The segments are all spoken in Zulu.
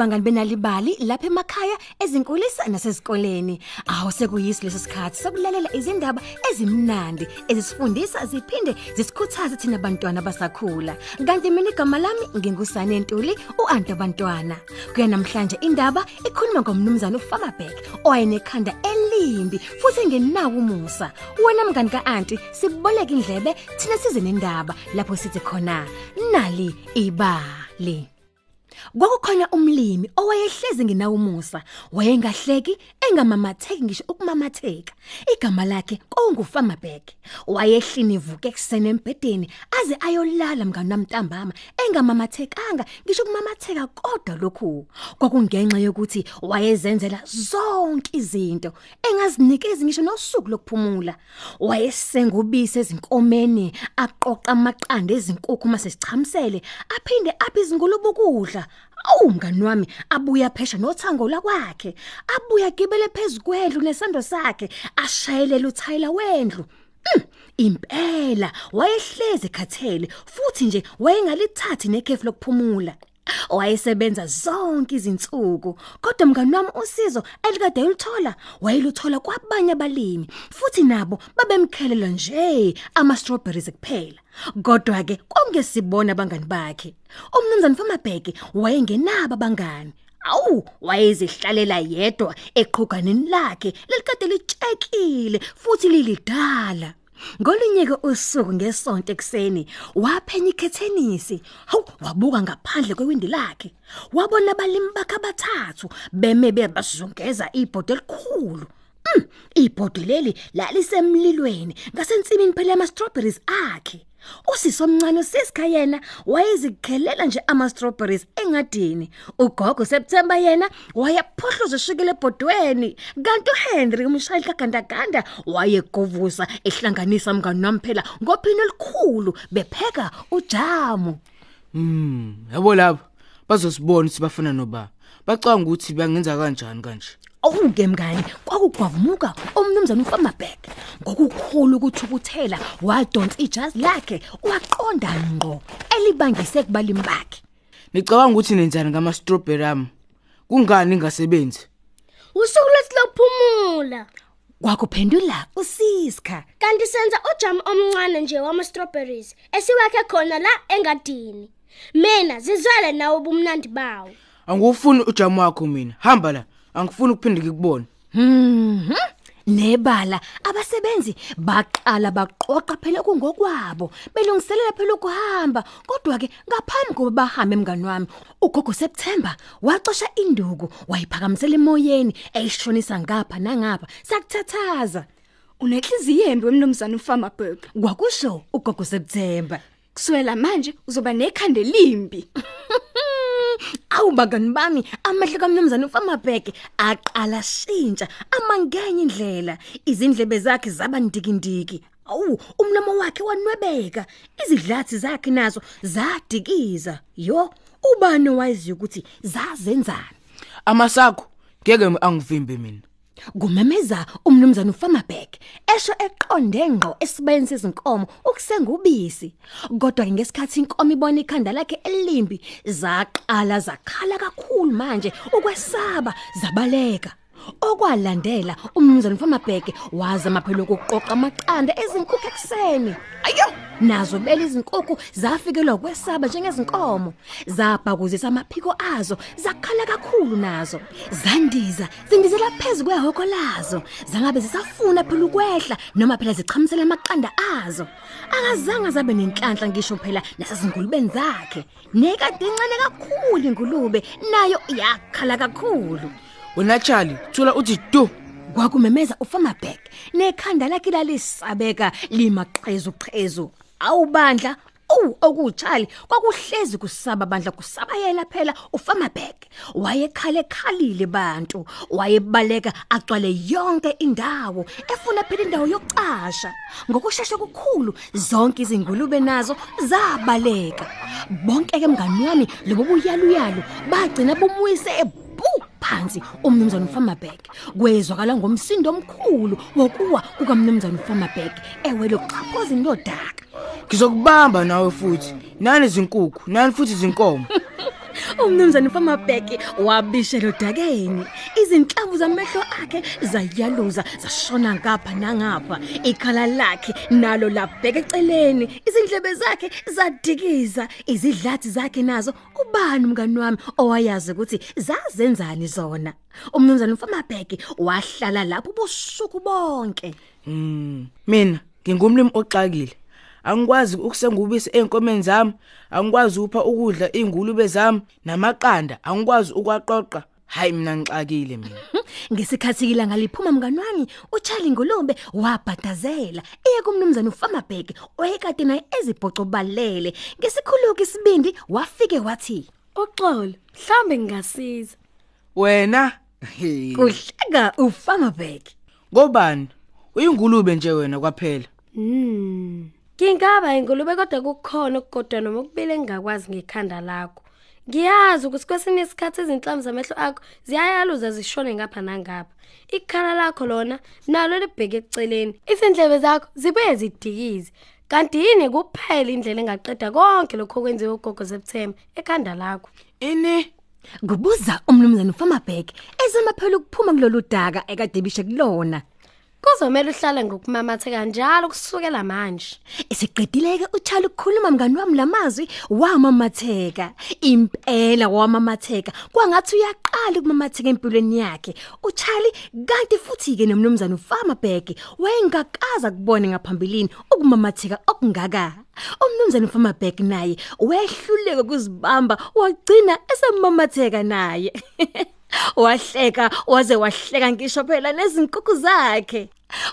bonke bangani benalibali lapha emakhaya ezinkulisa nasesikoleni. Aho sekuyisi leso sikhathi. Sokulalela izindaba ezimnandi ezisifundisa ziphinde zisikhuthaze thina bantwana basakhula. Kanti mina igama lami ngingusane Ntuli uanti abantwana kuya namhlanje indaba ikhuluma ngomnumzana uFamabeck owayenekhanda elimbi futhi ngenawo umusa. Wena mngani kaanti siboleka indlebe thina size nendaba lapho sithi khona nali ibali. Kwakukhona umlimi owayehlezi ngenawo umusa, wayengahleki engamamatheki ngisho ukumamatheka. Igama lakhe kwakungufamabeck. Wayehlini ivuke eksene embedeni aze ayolala mnganamntambama engamamathekanga ngisho ukumamatheka kodwa lokhu. Kwakungenxa yokuthi wayezenzela zonke izinto engazinikezi ngisho nosuku lokuphumula. Wayesenga ubisi ezinkomeni, aqoqa amaqanda ezinkukhu mase sichamisele, aphinde aphi izingulube ukudla. Awu mngani wami abuya phesha nothango lakwakhe. Abuya gibele phezukwendlu nesando sakhe ashayelela uthayila wendlu. Mm, impela wayehleze khathele futhi nje wayengalithathi nekhefu lokuphumula. Wayesebenza zonke izinsuku kodwa mngani wami usizo elikade ulithola wayeluthola kwabanye abalimi futhi nabo babemkhelela nje ama strawberries kuphela. Kodwa ke kongesibona abangani bakhe. Umnumzane Famabheke wayengenaba abangani Awu wayezihlalela yedwa eqhuganeni lakhe lelikade litshekile futhi lilidala. Ngolinyeke usuku ngesonto ekseni waphenya ikhethenisi. Hawu wabuka ngaphandle kwewindi lakhe. Wabona abalimi bakhe abathathu beme bebazungeza ibhodi elikhulu. Mm, ibhodi leli lalisemlilweni ngasensimini phela ama strawberries akhe Usisi omncane usiska yena wayezikhelela nje ama strawberries engadini. Ugogo September yena wayephohloza ushikile ebhodweni. Kanti uHenry umshayeli kaGandaganda wayegovusa ehlanganisa mngani wami phela ngophini elikhulu bepheka ujamu. Mm, yabo lapha bazosibona ukuthi bafana noba. Bacanga ukuthi bangenza kanjani kanje. Awuke mngani kwakugwavumuka umnumzana uFamabeck ngokukhulu ukuthukuthela wadonsa ijazi lakhe waqonda ngqo elibangise kubalimi bakhe Nicabanga ukuthi nenzani ngama strawberry ami? Kungani ingasebenzi? Usuku lwethu lokuphumula. kwakuphendula usiska Kanti senza ujam omncane nje wama strawberries esiwakhe khona la engadini. Mina zizwele nawe ubumnandi bawo. Angufuni ujamu wakho mina. Hamba la. Angifuni ukuphinde ngikubone. Mhm. Nebala abasebenzi baqala baqoqa phela kungokwabo belungiselela phela ukuhamba kodwa ke ngaphambi kokuba bahambe emngani wami ugogo September waxosha induku wayiphakamisela emoyeni eyishonisa ngapha nangapha sakuthathaza Unenhliziyo yembi wemnumzana uFarmerburg. kwakusho ugogo September Kuswela manje uzoba nekhande limbi. Awu bangani bami amehlo kaMnumzane uFamabheke aqala shintsha amangenye indlela izindlebe zakhe zaba ndikindiki. Awu umlomo wakhe wanwebeka izidlathi zakhe nazo zadikiza. Yo ubani wazi ukuthi zazenzani? Amasakho ngeke angivimbe mina. Kumemeza umnumzane uFamabhek esho eqonde ngqo esibayeni sezinkomo ukusenga ubisi kodwa ke ngesikhathi inkomo ibona ikhanda lakhe elimbi zaqala zakhala kakhulu manje ukwesaba zabaleka. Okwalandela umnumzane uFamabhek wazama phela ukuqoqa amaqanda ezinkukhu ekseni ayo! Nazo beli izinkukhu zafikelwa kwesaba njengezinkomo. Zabhakuzisa amaphiko azo zakhala kakhulu nazo. Zandiza zindizela phezulu kwehoko lazo. Zangabe zisafuna phela ukwehla noma phela zichamisela amaqanda azo. Akazange zabe nenhlanhla ngisho phela nasezingulubeni zakhe. Nekade incane kakhulu ingulube nayo yakhala kakhulu. Wena Charlie, thola uthi du. kwakumemeza uFamabek nekhanda lakhe lalisabeka limaqhezu qhezu. Awubandla Oh okuchali kwakuhlezi kusaba bandla kusabayela phela uFamabek wayekhale khalile bantu wayebaleka agcwale yonke indawo efuna phela indawo yokucasha. Ngokusheshsha kukhulu zonke izingulube nazo zabaleka. Bonke ke mngani wami lobo buyaluyalu bagcina bumuyise ebu phansi umnumzane uFamabek kwezwakala ngomsindo omkhulu wokuwa kukamnumzane uFamabek ewele uxhaphoza indodaka Ngizokubamba nawe futhi. Nani izinkukhu, nani futhi izinkomo. umnumzane uFamabheki wabishela odakeni izinhlavu zamehlo akhe zayaluza zashona ngapha nangapha. Ikhala lakhe nalo labheka eceleni. Izindlebe zakhe zadikiza izidlathi zakhe nazo. Ubani umngani wami owayazi ukuthi zazenzani zona? Umnumzane uFamabheki wahlala lapho ubusuku bonke. Mm, mina ngingumlimi oxakile. Angikwazi ukusengubisi enkomeni zami, angikwazi upha ukudla ingulube zami namaqanda, angikwazi ukwaqoqa. Hayi mina ngixakile mina. ngesikhathi ilanga liphuma mngani wami uCharlie Ngolombe wabhadazela iye kumnumzane uFamabheki oyekade naye ezibhoco balele ngesikhuluko isibindi wafike wathi Uxolo, mhlambe ngingasiza. Wena Hey. kuhleka uFamabheki ngobani? Uyingulube nje wena kwaphela. Mm. Ngingaba ingulube kodwa kukhona ukugodwa noma ukubili engakwazi ngekhanda lakho. Ngiyazi ukuthi kwesinye isikhathi izinhlamvu zamehlo akho ziyayaluza zishone ngapha nangapha. Ikhala lakho lona nalo libheke eceleni. Izindlebe zakho zibuye zidikize. Kanti yini kuphela indlela engaqeda konke lokho okwenziwe ugogo September ekhanda lakho. Ini? kubuza umnumzane uFamabheki ezemaphela ukuphuma kulolu daka ekadebishe kulona Kuzomela uhlale ngokumamatheka njalo kusukela manje. Isiqedileke uCharlie ukukhuluma mngani wami lamazwi wamamatheka. Impela wamamatheka. Kwangathi uyaqala ukumamatheka empilweni yakhe. uCharlie kanti futhi ke nomnumzane uFarmerberg wayengakaza kubone ngaphambilini ukumamatheka okungaka. Umnumzane uFarmerberg naye wehluleka ukuzibamba wagcina esemamatheka naye. Wahleka waze wahleka ngisho phela nezinkukhu zakhe.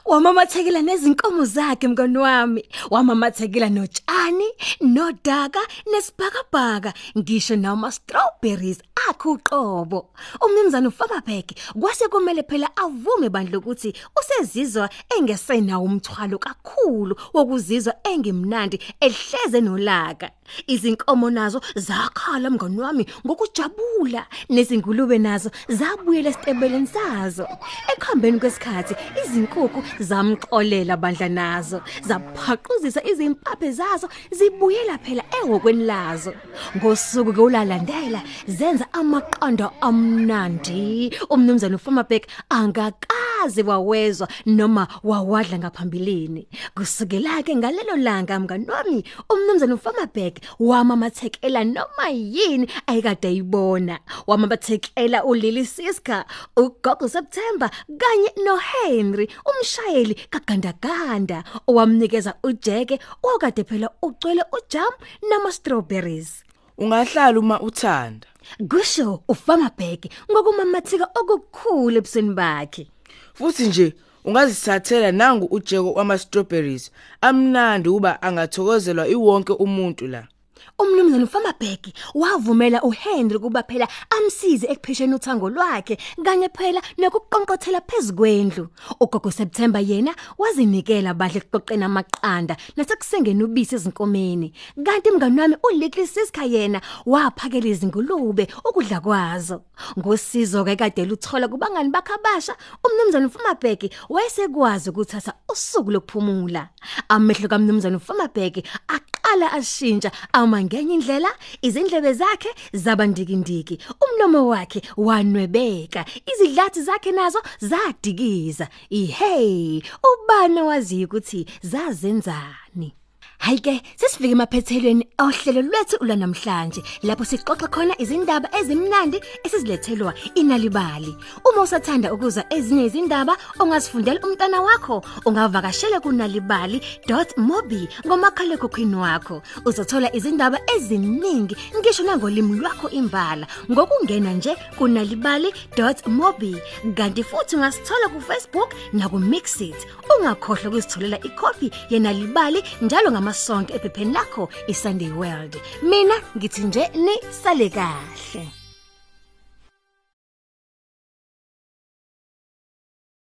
Wamamathekela nezinkomo zakhe mngani wami. Wamamathekela notshani nodaka nesibhakabhaka ngisho nama strawberries akhe uqobo. Umnumzane uFamabhek kwase kumele phela avume bandla ukuthi usezizwa engesenawo umthwalo kakhulu wokuzizwa engemnandi ehleze nolaka. Izinkomo nazo zakhala mngani wami ngokujabula. Nezingulube nazo zabuyela esitebeleni sazo. Ekhambeni kwesikhathi izinkukhu zamxolela bandla nazo zaphaquzisa izimpaphe zazo zibuyela phela ehokweni lazo ngosuku kulalandela zenza amaqanda amnandi. Umnumzane uFamabek angakaze wawezwa noma wawadla ngaphambilini. Kusukela ke ngalelo langa mngani wami umnumzane uFamabek wamamathekela noma yini ayikade ayibona. Wamamathekela uLily Siska uGogo September kanye noHenry umshayeli kagandaganda owamnikeza ujeke okade phela ucwele ujam nama strawberries Ungahlala uma uthanda. kusho uFamabhek ngokumamathika okukhulu ebusweni bakhe Futhi nje ungazithathela nangu ujeko wama strawberries. Amnandi uba angathokozelwa iwonke umuntu la. Umnumzane uFamabhek wavumela uHenry kuba phela amsize ekuphesheni uthango lwakhe kanye phela nokuqonqothela phezukwendlu. Ugogo September yena wazinikela badle kuqoqena amaqanda nasekusengeni ubisi ezinkomeni. Kanti mngani wami uLittle Siska yena waphakela izingulube ukudla kwazo. Ngosizo ke kade luthola kubangani bakhabasha umnumzane uFamabhek wayesekwazi ukuthatha usuku lokuphumula. Amehlo kaMnumzane uFamabhek aqala ashintsha ama ngenye indlela izindlebe zakhe zabandikindiki. Umlomo wakhe wanwebeka izidlathi zakhe nazo zadikiza. Ihey ubani wazi ukuthi zazenzani? Hayike sesifike emaphethelweni ohlelo lwethu ulanamhlanje lapho sixoxa khona izindaba ezimnandi esizilethelwa inalibali. Uma usathanda ukuzwa ezinye izindaba ongazifundela umntana wakho ungavakashela kunalibali.mobi ngomakhalekhukhwini wakho. Uzothola izindaba eziningi ngisho nangolimi lwakho imbala ngokungena nje kunalibali.mobi kanti futhi ungasithola ku Facebook na ku Mixit ungakhohlwa ukuzitholela ikhophi yenalibali njalo ngamasonto ephepheni lakho iSunday World. Mina ngithi nje ni sale kahle.